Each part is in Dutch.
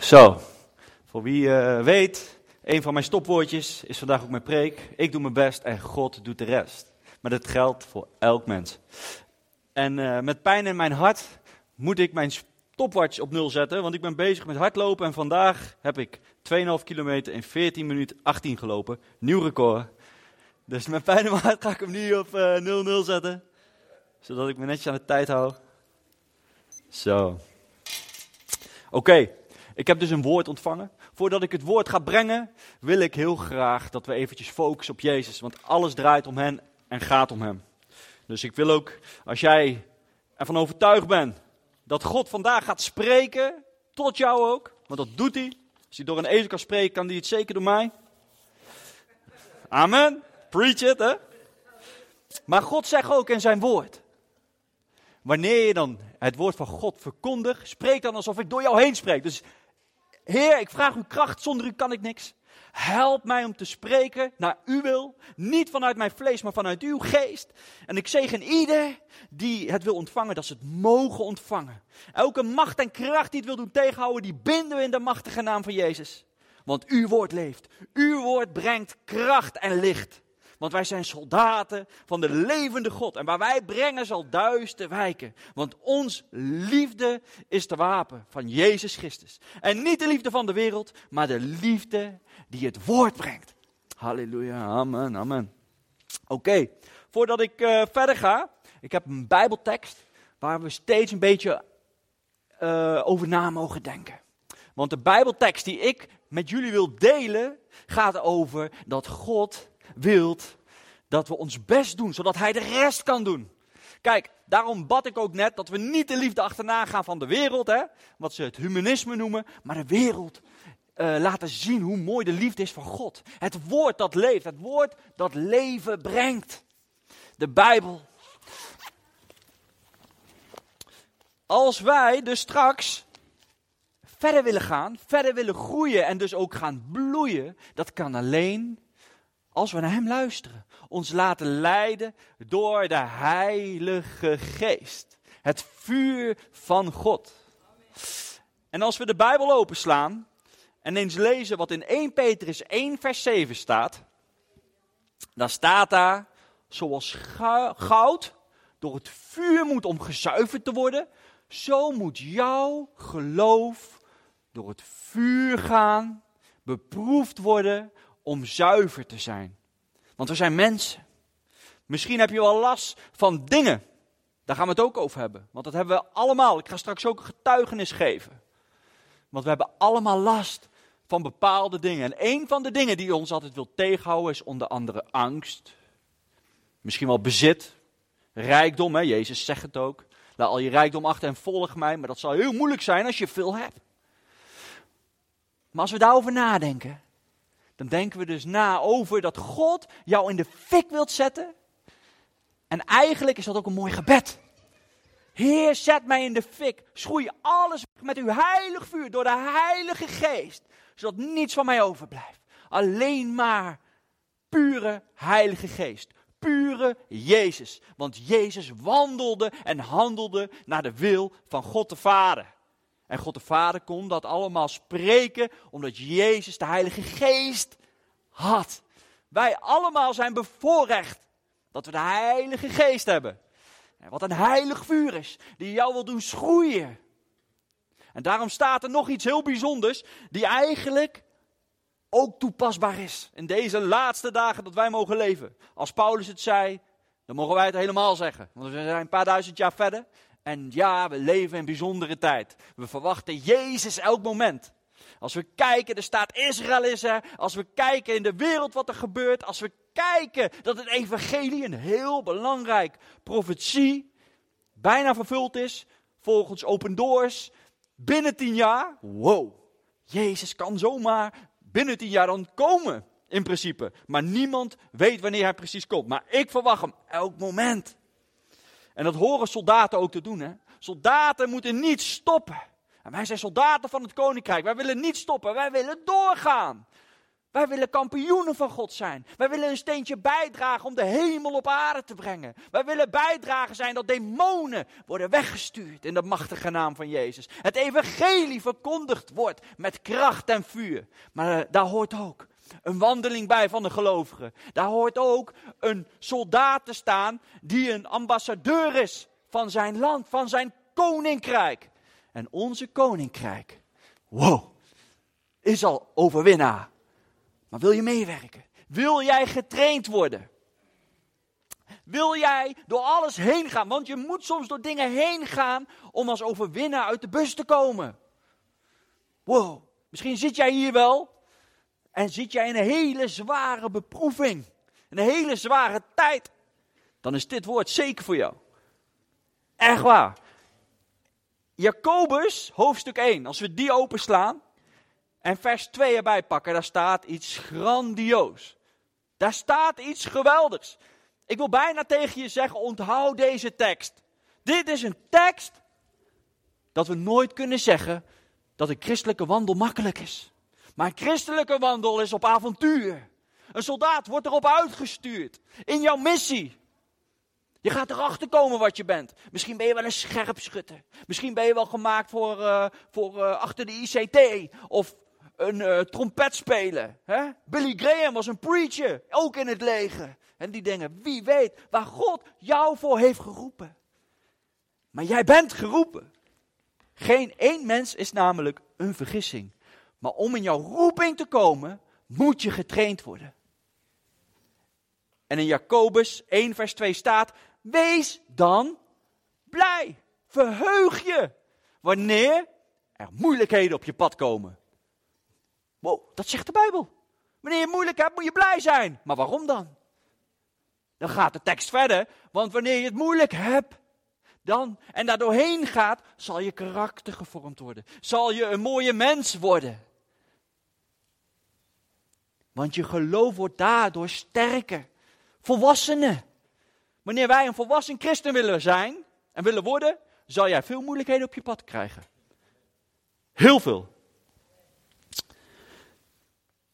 Zo, voor wie eh, weet, een van mijn stopwoordjes is vandaag ook mijn preek. Ik doe mijn best en God doet de rest. Maar dat geldt voor elk mens. En eh, met pijn in mijn hart moet ik mijn stopwatch op nul zetten, want ik ben bezig met hardlopen en vandaag heb ik 2,5 kilometer in 14 minuten 18 gelopen. Nieuw record. Dus met pijn in mijn hart ga ik hem nu op 0-0 zetten, zodat ik me netjes aan de tijd hou. Zo. Oké. Ik heb dus een woord ontvangen. Voordat ik het woord ga brengen, wil ik heel graag dat we eventjes focussen op Jezus. Want alles draait om Hem en gaat om Hem. Dus ik wil ook, als jij ervan overtuigd bent dat God vandaag gaat spreken, tot jou ook. Want dat doet Hij. Als Hij door een ezel kan spreken, kan Hij het zeker door mij. Amen. Preach it, hè. Maar God zegt ook in zijn woord. Wanneer je dan het woord van God verkondigt, spreek dan alsof ik door jou heen spreek. Dus Heer, ik vraag uw kracht, zonder u kan ik niks. Help mij om te spreken naar uw wil. Niet vanuit mijn vlees, maar vanuit uw geest. En ik zegen ieder die het wil ontvangen, dat ze het mogen ontvangen. Elke macht en kracht die het wil doen tegenhouden, die binden we in de machtige naam van Jezus. Want uw woord leeft. Uw woord brengt kracht en licht. Want wij zijn soldaten van de levende God. En waar wij brengen zal duister wijken. Want ons liefde is de wapen van Jezus Christus. En niet de liefde van de wereld, maar de liefde die het woord brengt. Halleluja, amen, amen. Oké, voordat ik uh, verder ga, ik heb een bijbeltekst waar we steeds een beetje uh, over na mogen denken. Want de bijbeltekst die ik met jullie wil delen, gaat over dat God wilt dat we ons best doen, zodat Hij de rest kan doen. Kijk, daarom bad ik ook net dat we niet de liefde achterna gaan van de wereld, hè, wat ze het humanisme noemen, maar de wereld uh, laten zien hoe mooi de liefde is van God. Het woord dat leeft, het woord dat leven brengt. De Bijbel. Als wij dus straks verder willen gaan, verder willen groeien en dus ook gaan bloeien, dat kan alleen als we naar Hem luisteren, ons laten leiden door de Heilige Geest. Het vuur van God. En als we de Bijbel openslaan en eens lezen wat in 1 Petrus 1 vers 7 staat, dan staat daar, zoals goud door het vuur moet om gezuiverd te worden, zo moet jouw geloof door het vuur gaan, beproefd worden om zuiver te zijn. Want we zijn mensen. Misschien heb je wel last van dingen. Daar gaan we het ook over hebben. Want dat hebben we allemaal. Ik ga straks ook een getuigenis geven. Want we hebben allemaal last van bepaalde dingen. En een van de dingen die ons altijd wil tegenhouden is onder andere angst. Misschien wel bezit. Rijkdom, hè? Jezus zegt het ook. Laat al je rijkdom achter en volg mij. Maar dat zal heel moeilijk zijn als je veel hebt. Maar als we daarover nadenken, dan denken we dus na over dat God jou in de fik wilt zetten. En eigenlijk is dat ook een mooi gebed. Heer, zet mij in de fik. Schroei alles met uw heilig vuur door de heilige geest. Zodat niets van mij overblijft. Alleen maar pure heilige geest. Pure Jezus. Want Jezus wandelde en handelde naar de wil van God de Vader. En God de Vader kon dat allemaal spreken omdat Jezus de Heilige Geest had. Wij allemaal zijn bevoorrecht dat we de Heilige Geest hebben. En wat een heilig vuur is, die jou wil doen schroeien. En daarom staat er nog iets heel bijzonders, die eigenlijk ook toepasbaar is in deze laatste dagen dat wij mogen leven. Als Paulus het zei, dan mogen wij het helemaal zeggen. Want we zijn een paar duizend jaar verder en ja, we leven in bijzondere tijd. We verwachten Jezus elk moment. Als we kijken, er staat Israël is er. Als we kijken in de wereld wat er gebeurt. Als we kijken dat het evangelie een heel belangrijk profetie bijna vervuld is. Volgens Open Doors. Binnen tien jaar. Wow. Jezus kan zomaar binnen tien jaar dan komen. In principe. Maar niemand weet wanneer hij precies komt. Maar ik verwacht hem elk moment. En dat horen soldaten ook te doen. Hè? Soldaten moeten niet stoppen. En wij zijn soldaten van het koninkrijk. Wij willen niet stoppen. Wij willen doorgaan. Wij willen kampioenen van God zijn. Wij willen een steentje bijdragen om de hemel op aarde te brengen. Wij willen bijdragen zijn dat demonen worden weggestuurd in de machtige naam van Jezus. Het evangelie verkondigd wordt met kracht en vuur. Maar uh, daar hoort ook een wandeling bij van de gelovigen. Daar hoort ook een soldaat te staan die een ambassadeur is van zijn land, van zijn koninkrijk. En onze koninkrijk, wow, is al overwinnaar. Maar wil je meewerken? Wil jij getraind worden? Wil jij door alles heen gaan? Want je moet soms door dingen heen gaan om als overwinnaar uit de bus te komen. Wow, misschien zit jij hier wel en zit jij in een hele zware beproeving. Een hele zware tijd. Dan is dit woord zeker voor jou. Echt waar. Jacobus, hoofdstuk 1, als we die openslaan en vers 2 erbij pakken, daar staat iets grandioos. Daar staat iets geweldigs. Ik wil bijna tegen je zeggen, onthoud deze tekst. Dit is een tekst dat we nooit kunnen zeggen dat een christelijke wandel makkelijk is. Een christelijke wandel is op avontuur. Een soldaat wordt erop uitgestuurd in jouw missie. Je gaat erachter komen wat je bent. Misschien ben je wel een scherpschutter. Misschien ben je wel gemaakt voor, uh, voor uh, achter de ICT. Of een uh, trompet spelen. Hè? Billy Graham was een preacher, ook in het leger. En die dingen, wie weet waar God jou voor heeft geroepen. Maar jij bent geroepen. Geen één mens is namelijk een vergissing. Maar om in jouw roeping te komen, moet je getraind worden. En in Jacobus 1 vers 2 staat, wees dan blij. Verheug je wanneer er moeilijkheden op je pad komen. Wow, dat zegt de Bijbel. Wanneer je moeilijk hebt, moet je blij zijn. Maar waarom dan? Dan gaat de tekst verder. Want wanneer je het moeilijk hebt, dan en daar doorheen gaat, zal je karakter gevormd worden. Zal je een mooie mens worden. Want je geloof wordt daardoor sterker. Volwassenen. Wanneer wij een volwassen christen willen zijn en willen worden, zal jij veel moeilijkheden op je pad krijgen. Heel veel.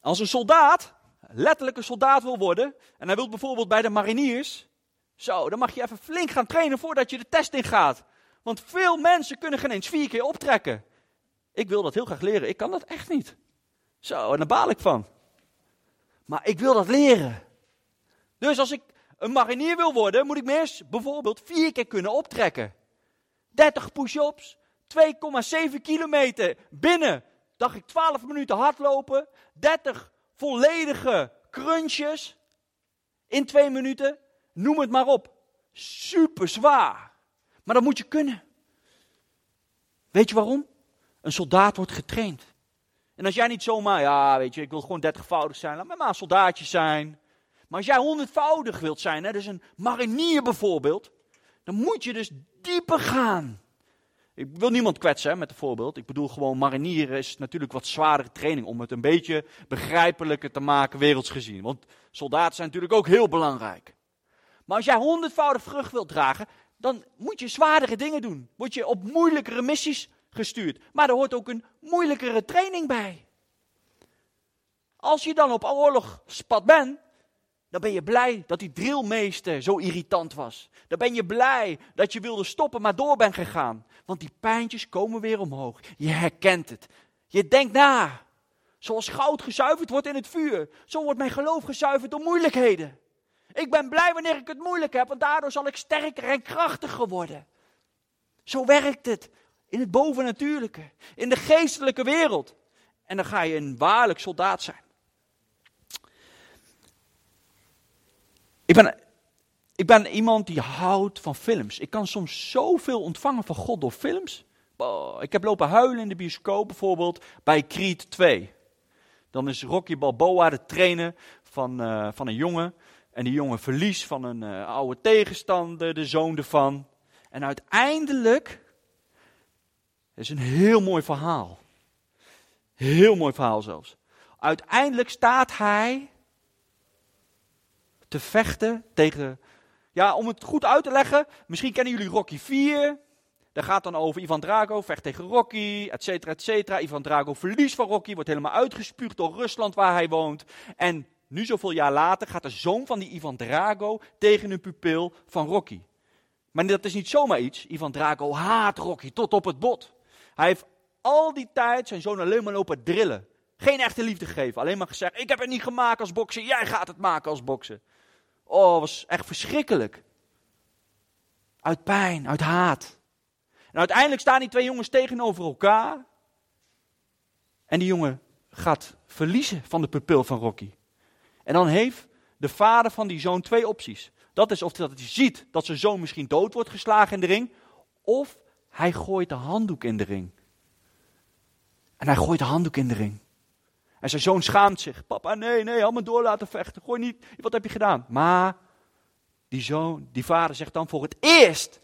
Als een soldaat, letterlijk een soldaat wil worden, en hij wil bijvoorbeeld bij de mariniers, zo, dan mag je even flink gaan trainen voordat je de test in gaat. Want veel mensen kunnen geen eens vier keer optrekken. Ik wil dat heel graag leren, ik kan dat echt niet. Zo, en daar baal ik van. Maar ik wil dat leren. Dus als ik een marinier wil worden, moet ik me eerst bijvoorbeeld vier keer kunnen optrekken. 30 push-ups, 2,7 kilometer binnen dacht ik 12 minuten hardlopen, 30 volledige crunches in 2 minuten, noem het maar op. Super zwaar. Maar dat moet je kunnen. Weet je waarom? Een soldaat wordt getraind. En als jij niet zomaar, ja, weet je, ik wil gewoon 30voudig zijn, laat me maar een soldaatje zijn. Maar als jij honderdvoudig wilt zijn, hè, dus een marinier bijvoorbeeld, dan moet je dus dieper gaan. Ik wil niemand kwetsen met een voorbeeld. Ik bedoel gewoon, marinieren is natuurlijk wat zwaardere training om het een beetje begrijpelijker te maken werelds gezien. Want soldaten zijn natuurlijk ook heel belangrijk. Maar als jij honderdvoudig vrucht wilt dragen, dan moet je zwaardere dingen doen. Word je op moeilijkere missies gestuurd. Maar er hoort ook een moeilijkere training bij. Als je dan op oorlogspad bent, dan ben je blij dat die drillmeester zo irritant was. Dan ben je blij dat je wilde stoppen, maar door bent gegaan. Want die pijntjes komen weer omhoog. Je herkent het. Je denkt na. Zoals goud gezuiverd wordt in het vuur. Zo wordt mijn geloof gezuiverd door moeilijkheden. Ik ben blij wanneer ik het moeilijk heb, want daardoor zal ik sterker en krachtiger worden. Zo werkt het in het bovennatuurlijke, in de geestelijke wereld. En dan ga je een waarlijk soldaat zijn. Ik ben, ik ben iemand die houdt van films. Ik kan soms zoveel ontvangen van God door films. ik heb lopen huilen in de bioscoop bijvoorbeeld bij Creed 2. Dan is Rocky Balboa de trainer van, uh, van een jongen. En die jongen verliest van een uh, oude tegenstander, de zoon ervan. En uiteindelijk is een heel mooi verhaal. Heel mooi verhaal zelfs. Uiteindelijk staat hij te vechten tegen. Ja, om het goed uit te leggen, misschien kennen jullie Rocky 4. Daar gaat dan over Ivan Drago, vecht tegen Rocky, et cetera, et cetera. Ivan Drago verliest van Rocky, wordt helemaal uitgespuugd door Rusland waar hij woont. En nu zoveel jaar later gaat de zoon van die Ivan Drago tegen een pupil van Rocky. Maar dat is niet zomaar iets. Ivan Drago haat Rocky tot op het bot. Hij heeft al die tijd zijn zoon alleen maar lopen drillen. Geen echte liefde gegeven. Alleen maar gezegd: Ik heb het niet gemaakt als boksen. Jij gaat het maken als boksen. Oh, was echt verschrikkelijk. Uit pijn, uit haat. En uiteindelijk staan die twee jongens tegenover elkaar. En die jongen gaat verliezen van de pupil van Rocky. En dan heeft de vader van die zoon twee opties. Dat is of hij ziet dat zijn zoon misschien dood wordt geslagen in de ring. Of hij gooit de handdoek in de ring. En hij gooit de handdoek in de ring. En zijn zoon schaamt zich. Papa, nee, nee, allemaal door laten vechten. Gooi niet. Wat heb je gedaan? Maar die zoon, die vader zegt dan voor het eerst: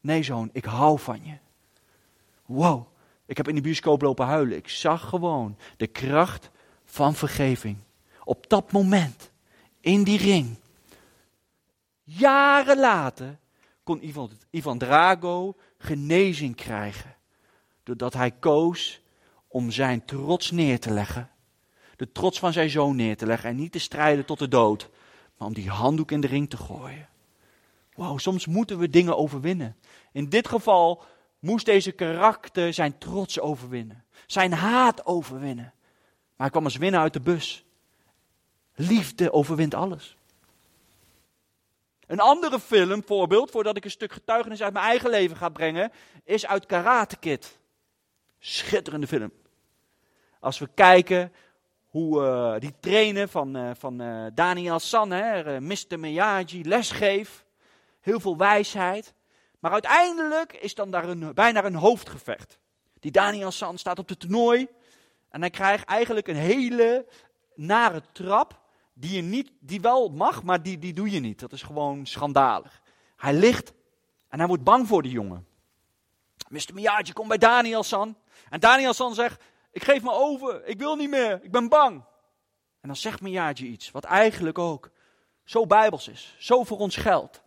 Nee, zoon, ik hou van je. Wow, ik heb in de bioscoop lopen huilen. Ik zag gewoon de kracht van vergeving. Op dat moment, in die ring. Jaren later kon Ivan, Ivan Drago genezing krijgen. Doordat hij koos om zijn trots neer te leggen. De trots van zijn zoon neer te leggen en niet te strijden tot de dood. Maar om die handdoek in de ring te gooien. Wow, soms moeten we dingen overwinnen. In dit geval moest deze karakter zijn trots overwinnen. Zijn haat overwinnen. Maar hij kwam als winnaar uit de bus. Liefde overwint alles. Een andere film, voorbeeld, voordat ik een stuk getuigenis uit mijn eigen leven ga brengen, is uit Karate Kid. Schitterende film. Als we kijken hoe uh, die trainer van, uh, van uh, Daniel San, hè, Mr. Miyagi, lesgeeft. Heel veel wijsheid. Maar uiteindelijk is dan daar een, bijna een hoofdgevecht. Die Daniel San staat op het toernooi. En hij krijgt eigenlijk een hele nare trap. Die, je niet, die wel mag, maar die, die doe je niet. Dat is gewoon schandalig. Hij ligt en hij wordt bang voor die jongen. Mr. Miyagi komt bij Daniel San. En Daniel San zegt: Ik geef me over, ik wil niet meer, ik ben bang. En dan zegt Miyagi iets, wat eigenlijk ook zo bijbels is, zo voor ons geldt.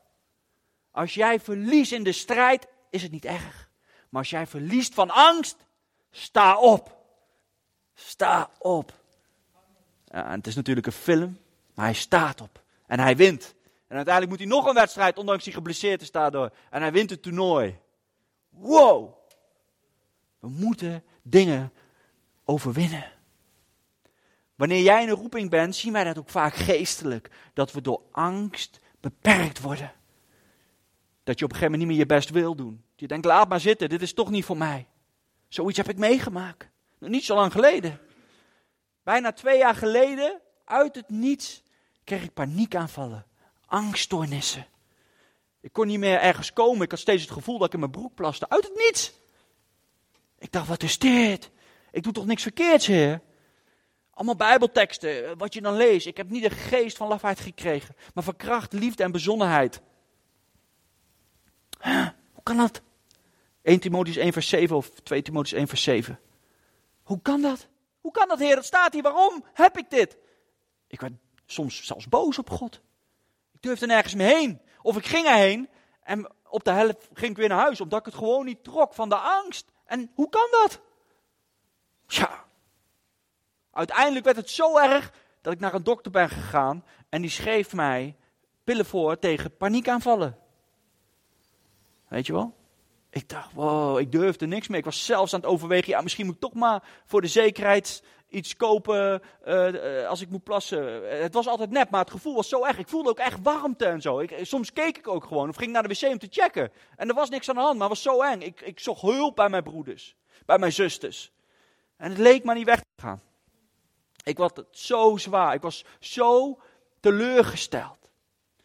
Als jij verliest in de strijd, is het niet erg. Maar als jij verliest van angst, sta op. Sta op. En het is natuurlijk een film, maar hij staat op. En hij wint. En uiteindelijk moet hij nog een wedstrijd, ondanks hij geblesseerd is daardoor. En hij wint het toernooi. Wow. We moeten dingen overwinnen. Wanneer jij in een roeping bent, zien wij dat ook vaak geestelijk. Dat we door angst beperkt worden. Dat je op een gegeven moment niet meer je best wil doen. Je denkt, laat maar zitten, dit is toch niet voor mij. Zoiets heb ik meegemaakt. Nog niet zo lang geleden. Bijna twee jaar geleden, uit het niets, kreeg ik paniekaanvallen. Angststoornissen. Ik kon niet meer ergens komen. Ik had steeds het gevoel dat ik in mijn broek plaste. Uit het niets. Ik dacht, wat is dit? Ik doe toch niks verkeerds, heer? Allemaal bijbelteksten, eh, wat je dan leest. Ik heb niet de geest van lafheid gekregen, maar van kracht, liefde en bezonnenheid. Hoe kan dat? 1 Timotheus 1 vers 7 of 2 Timotheus 1 vers 7. Hoe kan dat? Hoe kan dat, Heer? Dat staat hier. Waarom heb ik dit? Ik werd soms zelfs boos op God. Ik durfde nergens meer heen. Of ik ging erheen en op de helft ging ik weer naar huis, omdat ik het gewoon niet trok van de angst. En hoe kan dat? Ja. Uiteindelijk werd het zo erg dat ik naar een dokter ben gegaan en die schreef mij pillen voor tegen paniekaanvallen. Weet je wel? Ik dacht, wow, ik durfde niks meer. Ik was zelfs aan het overwegen, ja, misschien moet ik toch maar voor de zekerheid iets kopen uh, als ik moet plassen. Het was altijd nep, maar het gevoel was zo erg. Ik voelde ook echt warmte en zo. Ik, soms keek ik ook gewoon of ging naar de wc om te checken. En er was niks aan de hand, maar het was zo eng. Ik, ik zocht hulp bij mijn broeders, bij mijn zusters. En het leek maar niet weg te gaan. Ik was zo zwaar. Ik was zo teleurgesteld.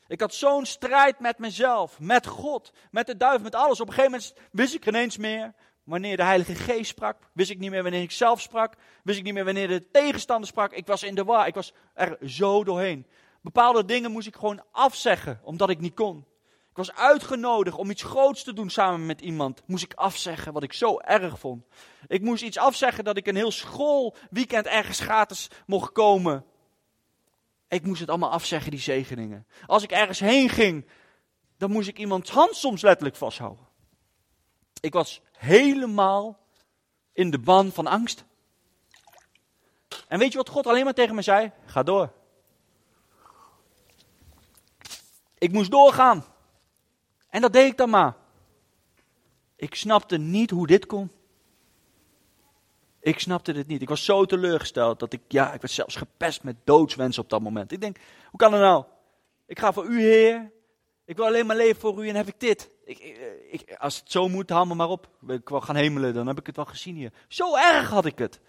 Ik had zo'n strijd met mezelf, met God, met de duivel, met alles. Op een gegeven moment wist ik ineens meer wanneer de Heilige Geest sprak. Wist ik niet meer wanneer ik zelf sprak. Wist ik niet meer wanneer de tegenstander sprak. Ik was in de war. Ik was er zo doorheen. Bepaalde dingen moest ik gewoon afzeggen, omdat ik niet kon. Ik was uitgenodigd om iets groots te doen samen met iemand. Moest ik afzeggen, wat ik zo erg vond. Ik moest iets afzeggen dat ik een heel schoolweekend ergens gratis mocht komen. Ik moest het allemaal afzeggen, die zegeningen. Als ik ergens heen ging, dan moest ik iemands hand soms letterlijk vasthouden. Ik was helemaal in de ban van angst. En weet je wat God alleen maar tegen me zei? Ga door. Ik moest doorgaan. En dat deed ik dan maar. Ik snapte niet hoe dit kon. Ik snapte dit niet. Ik was zo teleurgesteld dat ik, ja, ik werd zelfs gepest met doodswensen op dat moment. Ik denk, hoe kan dat nou? Ik ga voor u, Heer. Ik wil alleen maar leven voor u en heb ik dit. Ik, ik, als het zo moet, haal me maar op. Ik wil gaan hemelen, dan heb ik het wel gezien hier. Zo erg had ik het.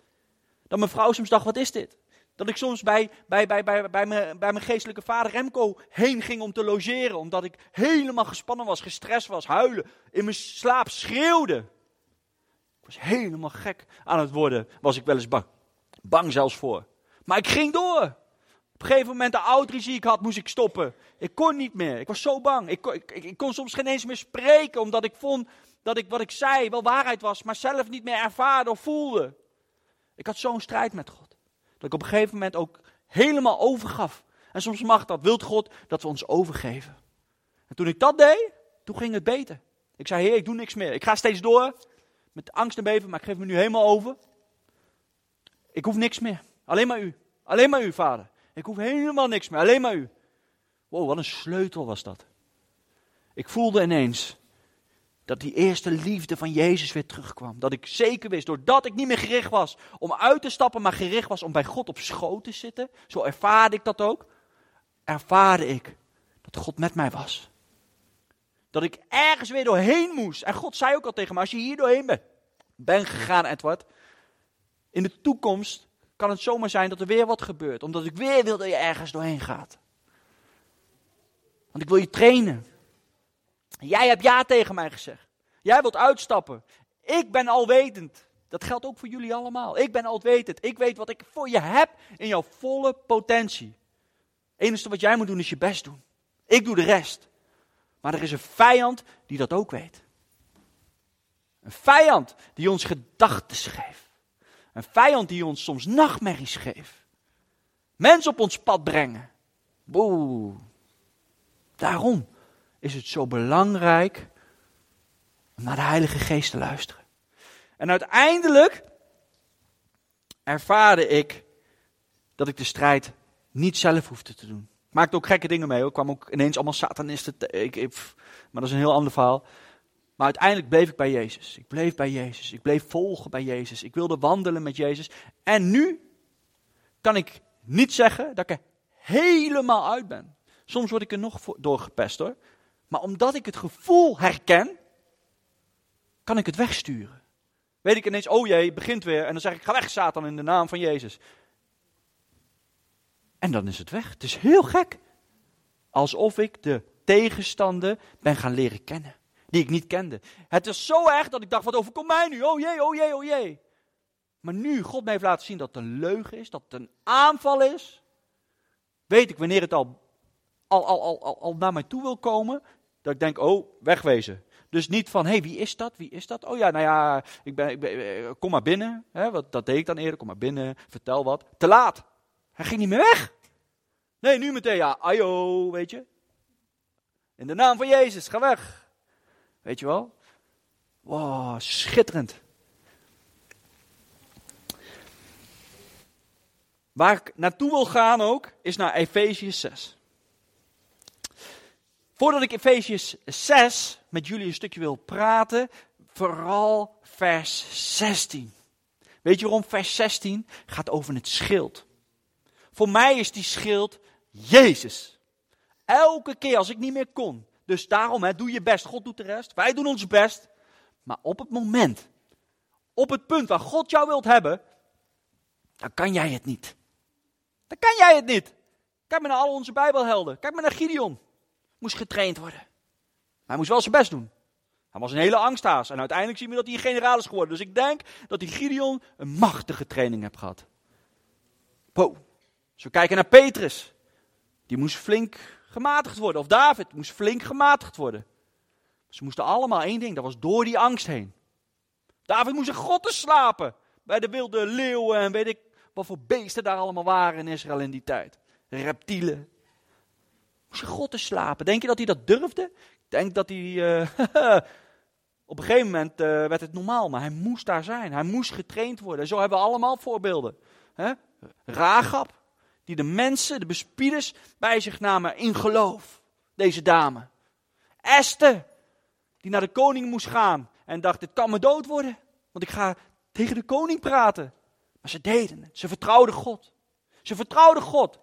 Dat mijn vrouw soms dacht, wat is dit? Dat ik soms bij, bij, bij, bij, bij, mijn, bij mijn geestelijke vader Remco heen ging om te logeren. Omdat ik helemaal gespannen was, gestrest was, huilen. In mijn slaap schreeuwde. Ik was helemaal gek aan het worden. Was ik wel eens bang. Bang zelfs voor. Maar ik ging door. Op een gegeven moment de oudrie die ik had, moest ik stoppen. Ik kon niet meer. Ik was zo bang. Ik kon, ik, ik kon soms geen eens meer spreken. Omdat ik vond dat ik wat ik zei wel waarheid was. Maar zelf niet meer ervaarde of voelde. Ik had zo'n strijd met God. Dat ik op een gegeven moment ook helemaal overgaf. En soms mag dat, wilt God, dat we ons overgeven. En toen ik dat deed, toen ging het beter. Ik zei, heer, ik doe niks meer. Ik ga steeds door, met angst en beven, maar ik geef me nu helemaal over. Ik hoef niks meer. Alleen maar u. Alleen maar u, vader. Ik hoef helemaal niks meer. Alleen maar u. Wow, wat een sleutel was dat. Ik voelde ineens dat die eerste liefde van Jezus weer terugkwam. Dat ik zeker wist, doordat ik niet meer gericht was om uit te stappen, maar gericht was om bij God op schoot te zitten. Zo ervaarde ik dat ook. Ervaarde ik dat God met mij was. Dat ik ergens weer doorheen moest. En God zei ook al tegen me, als je hier doorheen bent, ben gegaan, Edward. In de toekomst kan het zomaar zijn dat er weer wat gebeurt. Omdat ik weer wil dat je ergens doorheen gaat. Want ik wil je trainen. Jij hebt ja tegen mij gezegd. Jij wilt uitstappen. Ik ben alwetend. Dat geldt ook voor jullie allemaal. Ik ben alwetend. Ik weet wat ik voor je heb in jouw volle potentie. Het enige wat jij moet doen is je best doen. Ik doe de rest. Maar er is een vijand die dat ook weet. Een vijand die ons gedachten geeft. Een vijand die ons soms nachtmerries geeft. Mensen op ons pad brengen. Boe. Daarom is het zo belangrijk om naar de Heilige Geest te luisteren. En uiteindelijk ervaarde ik dat ik de strijd niet zelf hoefde te doen. Ik maakte ook gekke dingen mee. Ik kwam ook ineens allemaal satanisten. Ik, maar dat is een heel ander verhaal. Maar uiteindelijk bleef ik bij Jezus. Ik bleef bij Jezus. Ik bleef volgen bij Jezus. Ik wilde wandelen met Jezus. En nu kan ik niet zeggen dat ik er helemaal uit ben. Soms word ik er nog door gepest hoor. Maar omdat ik het gevoel herken, kan ik het wegsturen. Weet ik ineens, oh jee, begint weer. En dan zeg ik, ga weg Satan in de naam van Jezus. En dan is het weg. Het is heel gek. Alsof ik de tegenstander ben gaan leren kennen. Die ik niet kende. Het is zo erg dat ik dacht, wat overkomt mij nu? Oh jee, oh jee, oh jee. Maar nu God mij heeft laten zien dat het een leugen is, dat het een aanval is. Weet ik wanneer het al, al, al, al, al naar mij toe wil komen. Dat ik denk, oh, wegwezen. Dus niet van, hé, hey, wie is dat? Wie is dat? Oh ja, nou ja, ik ben, ik ben, eh, kom maar binnen. Wat, dat deed ik dan eerder, kom maar binnen, vertel wat. Te laat. Hij ging niet meer weg. Nee, nu meteen, ja, ayo, weet je. In de naam van Jezus, ga weg. Weet je wel? Wow, schitterend. Waar ik naartoe wil gaan ook, is naar Efeziërs 6. Voordat ik Efeziërs 6 met jullie een stukje wil praten, vooral vers 16. Weet je waarom vers 16 gaat over het schild? Voor mij is die schild Jezus. Elke keer als ik niet meer kon. Dus daarom, hè, doe je best. God doet de rest. Wij doen ons best. Maar op het moment, op het punt waar God jou wilt hebben, dan kan jij het niet. Dan kan jij het niet. Kijk maar naar al onze Bijbelhelden. Kijk maar naar Gideon moest getraind worden. Hij moest wel zijn best doen. Hij was een hele angsthaas. En uiteindelijk zien we dat hij een generaal is geworden. Dus ik denk dat die Gideon een machtige training heeft gehad. Po. Als we kijken naar Petrus. Die moest flink gematigd worden. Of David moest flink gematigd worden. Ze moesten allemaal één ding. Dat was door die angst heen. David moest in grotten slapen. Bij de wilde leeuwen en weet ik wat voor beesten daar allemaal waren in Israël in die tijd. Reptielen. Moest God te slapen. Denk je dat hij dat durfde? Ik denk dat hij. Uh, Op een gegeven moment uh, werd het normaal, maar hij moest daar zijn. Hij moest getraind worden. Zo hebben we allemaal voorbeelden. Hè? Die de mensen, de bespieders, bij zich namen in geloof. Deze dame. Esther, die naar de koning moest gaan en dacht, dit kan me dood worden. Want ik ga tegen de koning praten. Maar ze deden het. Ze vertrouwden God. Ze vertrouwden God.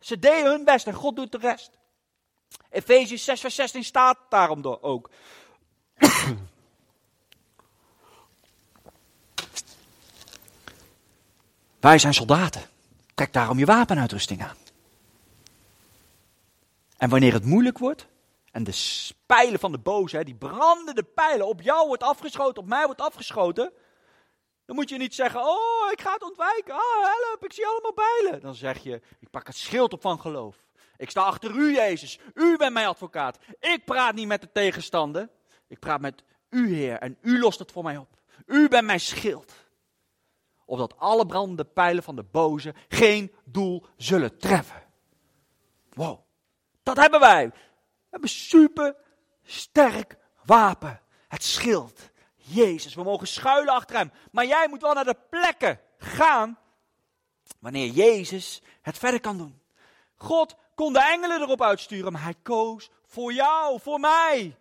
Ze deden hun best en God doet de rest. Efeziërs 6 vers 16 staat daarom ook. Wij zijn soldaten. Trek daarom je wapenuitrusting aan. En wanneer het moeilijk wordt en de pijlen van de boze, die brandende pijlen, op jou wordt afgeschoten, op mij wordt afgeschoten, dan moet je niet zeggen, oh, ik ga het ontwijken, oh, help, ik zie allemaal pijlen. Dan zeg je, ik pak het schild op van geloof. Ik sta achter u, Jezus. U bent mijn advocaat. Ik praat niet met de tegenstander. Ik praat met u, Heer, en u lost het voor mij op. U bent mijn schild. Opdat alle brandende pijlen van de boze geen doel zullen treffen. Wow, dat hebben wij. We hebben super sterk wapen. Het schild. Jezus, we mogen schuilen achter hem. Maar jij moet wel naar de plekken gaan wanneer Jezus het verder kan doen. God kon de engelen erop uitsturen, maar hij koos voor jou, voor mij.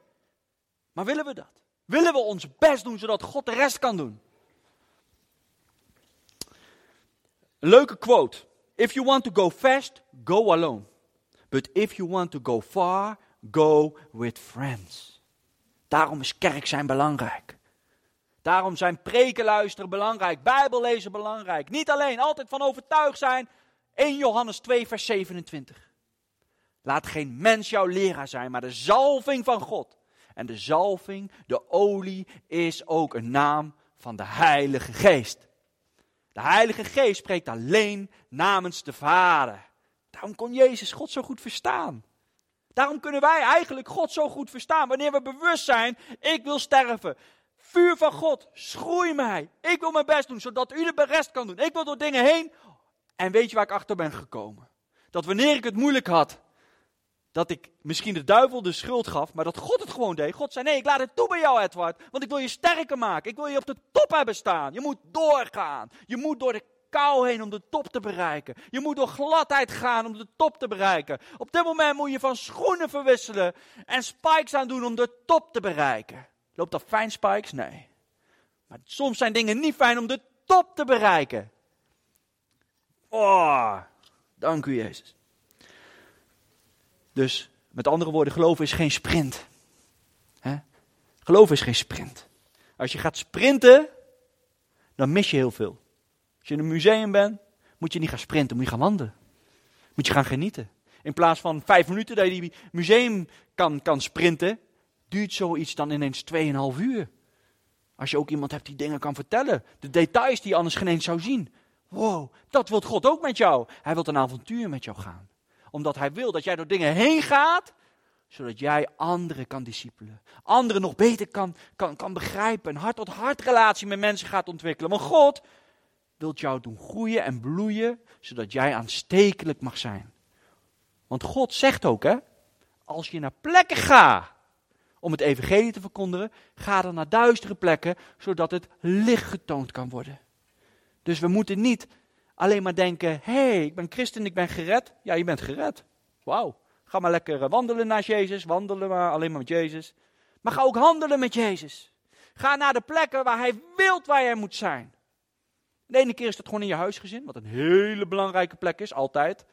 Maar willen we dat? Willen we ons best doen zodat God de rest kan doen? Een leuke quote. If you want to go fast, go alone. But if you want to go far, go with friends. Daarom is kerk zijn belangrijk. Daarom zijn preken luisteren belangrijk, Bijbel lezen belangrijk. Niet alleen, altijd van overtuigd zijn. 1 Johannes 2, vers 27. Laat geen mens jouw leraar zijn, maar de zalving van God. En de zalving, de olie, is ook een naam van de Heilige Geest. De Heilige Geest spreekt alleen namens de Vader. Daarom kon Jezus God zo goed verstaan. Daarom kunnen wij eigenlijk God zo goed verstaan. Wanneer we bewust zijn, ik wil sterven. Vuur van God, schroei mij. Ik wil mijn best doen, zodat u de rest kan doen. Ik wil door dingen heen. En weet je waar ik achter ben gekomen? Dat wanneer ik het moeilijk had, dat ik misschien de duivel de schuld gaf, maar dat God het gewoon deed. God zei: Nee, ik laat het toe bij jou, Edward, want ik wil je sterker maken. Ik wil je op de top hebben staan. Je moet doorgaan. Je moet door de kou heen om de top te bereiken. Je moet door gladheid gaan om de top te bereiken. Op dit moment moet je van schoenen verwisselen en spikes aan doen om de top te bereiken. Loopt dat fijn, spikes? Nee. Maar soms zijn dingen niet fijn om de top te bereiken. Oh, dank u, Jezus. Dus met andere woorden, geloven is geen sprint. Geloven is geen sprint. Als je gaat sprinten, dan mis je heel veel. Als je in een museum bent, moet je niet gaan sprinten, moet je gaan wandelen. Moet je gaan genieten. In plaats van vijf minuten dat je die museum kan, kan sprinten, duurt zoiets dan ineens 2,5 uur. Als je ook iemand hebt die dingen kan vertellen. De details die je anders geen eens zou zien. Wow, dat wil God ook met jou. Hij wil een avontuur met jou gaan omdat hij wil dat jij door dingen heen gaat, zodat jij anderen kan discipelen. Anderen nog beter kan, kan, kan begrijpen. Een hart-tot-hart relatie met mensen gaat ontwikkelen. Want God wil jou doen groeien en bloeien, zodat jij aanstekelijk mag zijn. Want God zegt ook, hè, als je naar plekken gaat om het evangelie te verkondigen, ga dan naar duistere plekken, zodat het licht getoond kan worden. Dus we moeten niet alleen maar denken: hey, ik ben christen, ik ben gered. Ja, je bent gered. Wauw. Ga maar lekker eh, wandelen naar Jezus. Wandelen maar alleen maar met Jezus. Maar ga ook handelen met Jezus. Ga naar de plekken waar Hij wilt waar jij moet zijn. De ene keer is dat gewoon in je huisgezin, wat een hele belangrijke plek is, altijd.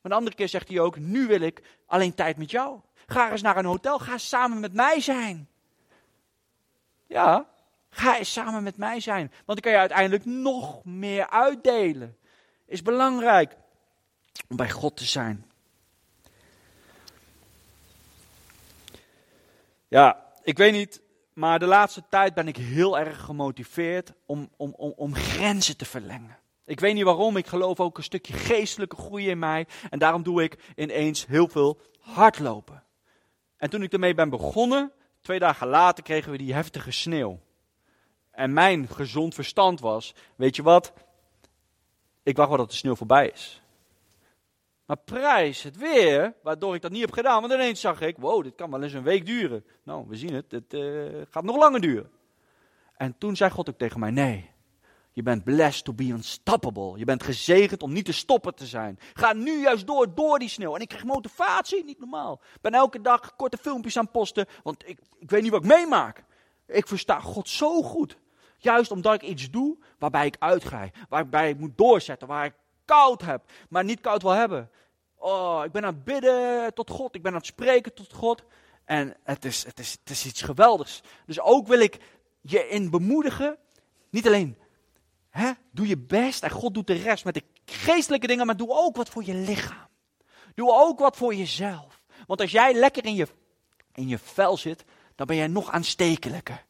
Maar de andere keer zegt hij ook: Nu wil ik alleen tijd met jou. Ga eens naar een hotel, ga samen met mij zijn. Ja, ga eens samen met mij zijn. Want dan kan je uiteindelijk nog meer uitdelen is belangrijk om bij God te zijn. Ja, ik weet niet, maar de laatste tijd ben ik heel erg gemotiveerd om, om, om, om grenzen te verlengen. Ik weet niet waarom, ik geloof ook een stukje geestelijke groei in mij. En daarom doe ik ineens heel veel hardlopen. En toen ik ermee ben begonnen, twee dagen later kregen we die heftige sneeuw. En mijn gezond verstand was, weet je wat, ik wacht wel dat de sneeuw voorbij is. Maar prijs het weer, waardoor ik dat niet heb gedaan. Want ineens zag ik, wow, dit kan wel eens een week duren. Nou, we zien het, het uh, gaat nog langer duren. En toen zei God ook tegen mij, nee, je bent blessed to be unstoppable. Je bent gezegend om niet te stoppen te zijn. Ga nu juist door, door die sneeuw. En ik kreeg motivatie, niet normaal. Ik ben elke dag korte filmpjes aan posten, want ik, ik weet niet wat ik meemaak. Ik versta God zo goed. Juist omdat ik iets doe waarbij ik uitga, waarbij ik moet doorzetten, waar ik koud heb, maar niet koud wil hebben. Oh, ik ben aan het bidden tot God, ik ben aan het spreken tot God. En het is, het is, het is iets geweldigs. Dus ook wil ik je in bemoedigen, niet alleen Hè? Doe je best en God doet de rest met de geestelijke dingen, maar doe ook wat voor je lichaam. Doe ook wat voor jezelf. Want als jij lekker in je, in je vel zit, dan ben jij nog aanstekelijker.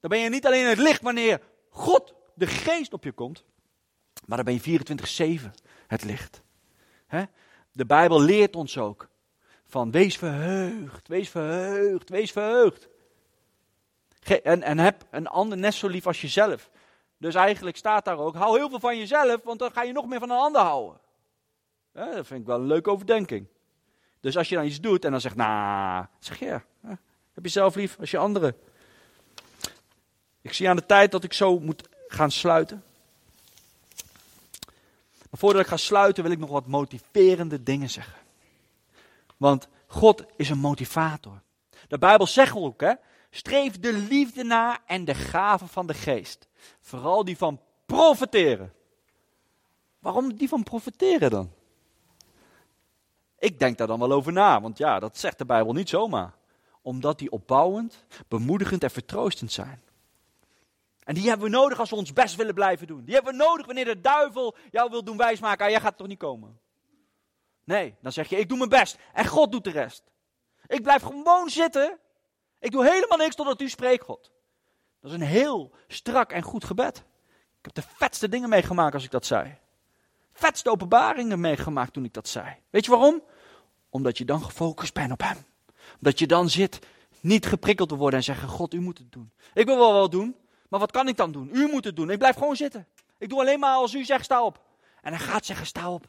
Dan ben je niet alleen het licht wanneer God, de geest op je komt, maar dan ben je 24-7 het licht. De Bijbel leert ons ook van wees verheugd, wees verheugd, wees verheugd. En, en heb een ander net zo lief als jezelf. Dus eigenlijk staat daar ook, hou heel veel van jezelf, want dan ga je nog meer van een ander houden. dat vind ik wel een leuke overdenking. Dus als je dan iets doet en dan zegt, nou, zeg je, heb je zelf lief als je anderen. Ik zie aan de tijd dat ik zo moet gaan sluiten. Maar voordat ik ga sluiten wil ik nog wat motiverende dingen zeggen. Want God is een motivator. De Bijbel zegt ook, hè, streef de liefde na en de gaven van de geest. Vooral die van profiteren. Waarom die van profiteren dan? Ik denk daar dan wel over na, want ja, dat zegt de Bijbel niet zomaar. Omdat die opbouwend, bemoedigend en vertroostend zijn. En die hebben we nodig als we ons best willen blijven doen. Die hebben we nodig wanneer de duivel jou wil doen wijsmaken, ah, jij gaat toch niet komen. Nee, dan zeg je, ik doe mijn best en God doet de rest. Ik blijf gewoon zitten. Ik doe helemaal niks totdat u spreekt, God. Dat is een heel strak en goed gebed. Ik heb de vetste dingen meegemaakt als ik dat zei. Vetste openbaringen meegemaakt toen ik dat zei. Weet je waarom? Omdat je dan gefocust bent op Hem. Omdat je dan zit, niet geprikkeld te worden en zeggen: God, u moet het doen. Ik wil wel wat doen, maar wat kan ik dan doen? U moet het doen. Ik blijf gewoon zitten. Ik doe alleen maar als u zegt: sta op. En hij gaat zeggen: sta op.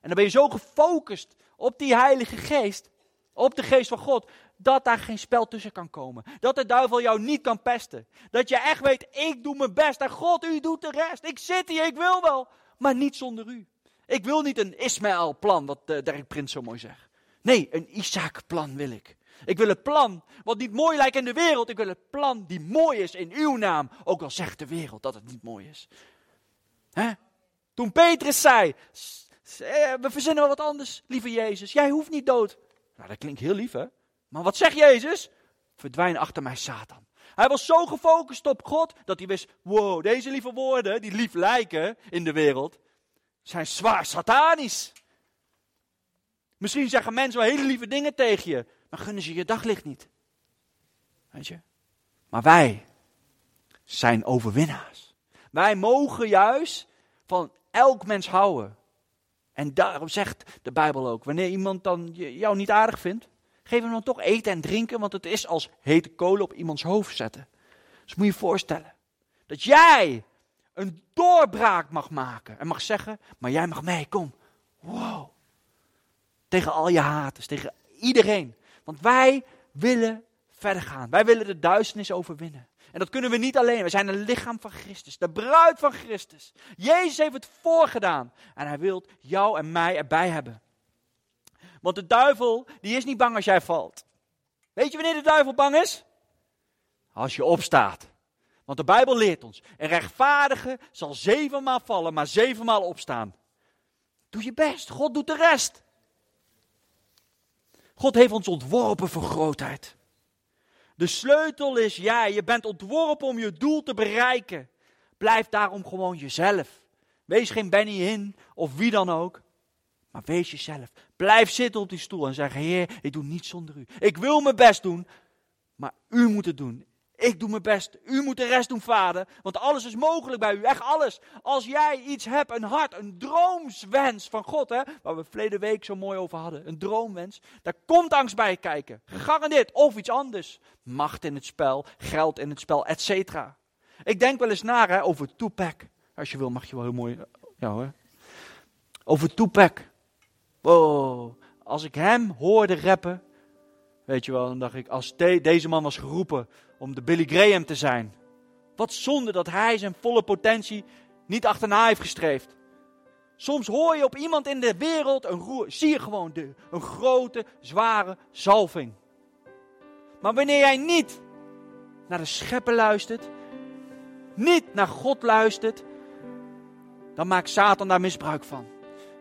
En dan ben je zo gefocust op die Heilige Geest, op de Geest van God, dat daar geen spel tussen kan komen. Dat de duivel jou niet kan pesten. Dat je echt weet, ik doe mijn best en God, u doet de rest. Ik zit hier, ik wil wel, maar niet zonder u. Ik wil niet een Ismaël-plan, wat uh, Dirk Prins zo mooi zegt. Nee, een Isaac-plan wil ik. Ik wil een plan wat niet mooi lijkt in de wereld. Ik wil een plan die mooi is in uw naam. Ook al zegt de wereld dat het niet mooi is. Hè? Toen Petrus zei, eh, we verzinnen wel wat anders, lieve Jezus. Jij hoeft niet dood. Nou, dat klinkt heel lief hè. Maar wat zegt Jezus? Verdwijn achter mij, Satan. Hij was zo gefocust op God dat hij wist: wow, deze lieve woorden, die lief lijken in de wereld, zijn zwaar satanisch. Misschien zeggen mensen wel hele lieve dingen tegen je, maar gunnen ze je daglicht niet. Weet je? Maar wij zijn overwinnaars. Wij mogen juist van elk mens houden. En daarom zegt de Bijbel ook: wanneer iemand dan jou niet aardig vindt, Geef hem dan toch eten en drinken, want het is als hete kolen op iemands hoofd zetten. Dus moet je je voorstellen dat jij een doorbraak mag maken en mag zeggen, maar jij mag mee, kom. Wow. Tegen al je haters, tegen iedereen. Want wij willen verder gaan. Wij willen de duisternis overwinnen. En dat kunnen we niet alleen. We zijn een lichaam van Christus, de bruid van Christus. Jezus heeft het voorgedaan en hij wil jou en mij erbij hebben. Want de duivel, die is niet bang als jij valt. Weet je wanneer de duivel bang is? Als je opstaat. Want de Bijbel leert ons, een rechtvaardige zal zevenmaal vallen, maar zevenmaal opstaan. Doe je best, God doet de rest. God heeft ons ontworpen voor grootheid. De sleutel is jij, je bent ontworpen om je doel te bereiken. Blijf daarom gewoon jezelf. Wees geen Benny in of wie dan ook. Maar wees jezelf. Blijf zitten op die stoel en zeg: Heer, ik doe niets zonder u. Ik wil mijn best doen, maar u moet het doen. Ik doe mijn best. U moet de rest doen, vader. Want alles is mogelijk bij u. Echt alles. Als jij iets hebt, een hart, een droomswens van God, hè, waar we verleden week zo mooi over hadden. Een droomwens. Daar komt angst bij kijken. Gegarandeerd. Of iets anders. Macht in het spel, geld in het spel, et cetera. Ik denk wel eens na over Tupac. Als je wil, mag je wel heel mooi. Ja hoor. Over Tupac. Wow, als ik hem hoorde rappen, weet je wel, dan dacht ik, als deze man was geroepen om de Billy Graham te zijn. Wat zonde dat hij zijn volle potentie niet achterna heeft gestreefd. Soms hoor je op iemand in de wereld een roer, zie je gewoon de, een grote, zware zalving. Maar wanneer jij niet naar de schepper luistert, niet naar God luistert, dan maakt Satan daar misbruik van.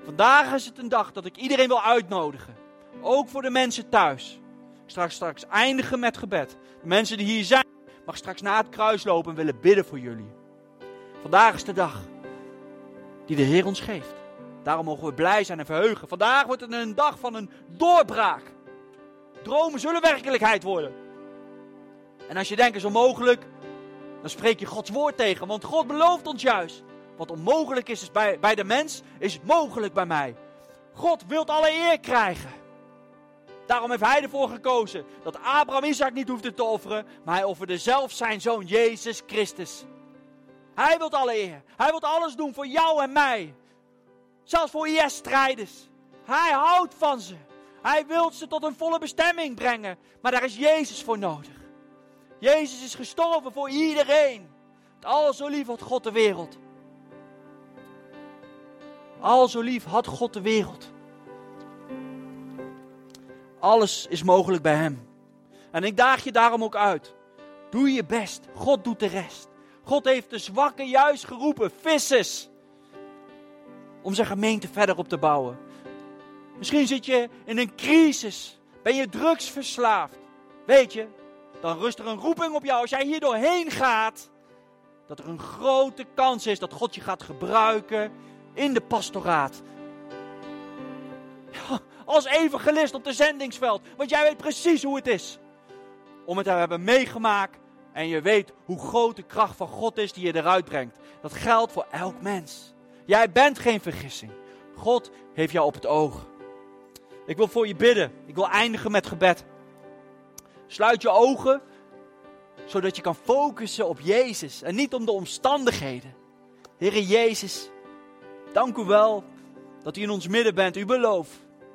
Vandaag is het een dag dat ik iedereen wil uitnodigen. Ook voor de mensen thuis. Straks, straks eindigen met gebed. De mensen die hier zijn, mag straks na het kruis lopen en willen bidden voor jullie. Vandaag is de dag die de Heer ons geeft. Daarom mogen we blij zijn en verheugen. Vandaag wordt het een dag van een doorbraak. Dromen zullen werkelijkheid worden. En als je denkt is onmogelijk, dan spreek je Gods woord tegen. Want God belooft ons juist. Wat onmogelijk is, is bij, bij de mens, is mogelijk bij mij. God wil alle eer krijgen. Daarom heeft hij ervoor gekozen dat Abraham Isaac niet hoefde te offeren, maar hij offerde zelf zijn zoon Jezus Christus. Hij wil alle eer. Hij wil alles doen voor jou en mij. Zelfs voor IS-strijders. Hij houdt van ze. Hij wil ze tot een volle bestemming brengen. Maar daar is Jezus voor nodig. Jezus is gestorven voor iedereen. Al zo lief had God de wereld. Al zo lief had God de wereld. Alles is mogelijk bij Hem. En ik daag je daarom ook uit. Doe je best. God doet de rest. God heeft de zwakken juist geroepen, vissers. Om zijn gemeente verder op te bouwen. Misschien zit je in een crisis. Ben je drugsverslaafd. Weet je, dan rust er een roeping op jou als jij hier doorheen gaat. Dat er een grote kans is dat God je gaat gebruiken in de pastoraat. Als evangelist op de zendingsveld. Want jij weet precies hoe het is. Om het te hebben meegemaakt. En je weet hoe groot de kracht van God is die je eruit brengt. Dat geldt voor elk mens. Jij bent geen vergissing. God heeft jou op het oog. Ik wil voor je bidden. Ik wil eindigen met gebed. Sluit je ogen, zodat je kan focussen op Jezus en niet om de omstandigheden. Heere Jezus, dank u wel dat u in ons midden bent. U belooft,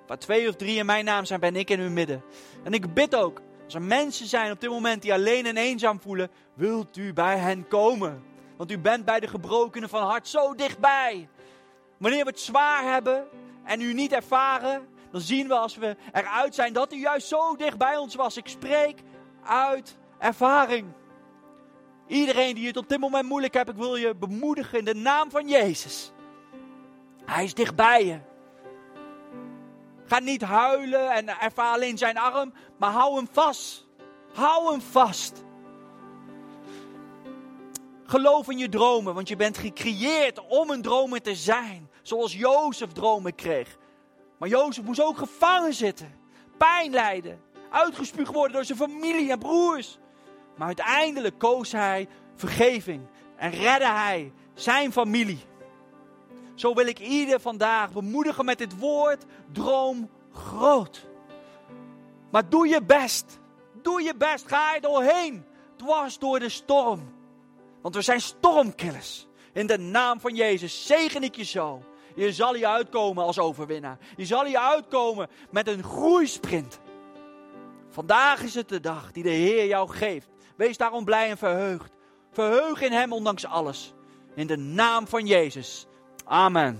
waar twee of drie in mijn naam zijn, ben ik in uw midden. En ik bid ook, als er mensen zijn op dit moment die alleen en eenzaam voelen, wilt u bij hen komen. Want u bent bij de gebrokenen van hart zo dichtbij. Wanneer we het zwaar hebben en u niet ervaren, dan zien we als we eruit zijn dat u juist zo dicht bij ons was. Ik spreek uit ervaring. Iedereen die het op dit moment moeilijk heeft, ik wil je bemoedigen in de naam van Jezus. Hij is dichtbij je. Ga niet huilen en ervaar alleen zijn arm, maar hou hem vast. Hou hem vast. Geloof in je dromen, want je bent gecreëerd om een dromer te zijn. Zoals Jozef dromen kreeg. Maar Jozef moest ook gevangen zitten, pijn lijden, uitgespuugd worden door zijn familie en broers. Maar uiteindelijk koos hij vergeving en redde hij zijn familie. Zo wil ik ieder vandaag bemoedigen met dit woord: droom groot. Maar doe je best. Doe je best. Ga er doorheen. Dwars door de storm. Want we zijn stormkillers. In de naam van Jezus zegen ik je zo. Je zal hier uitkomen als overwinnaar. Je zal hier uitkomen met een groeisprint. Vandaag is het de dag die de Heer jou geeft. Wees daarom blij en verheugd. Verheug in Hem ondanks alles. In de naam van Jezus. Amen.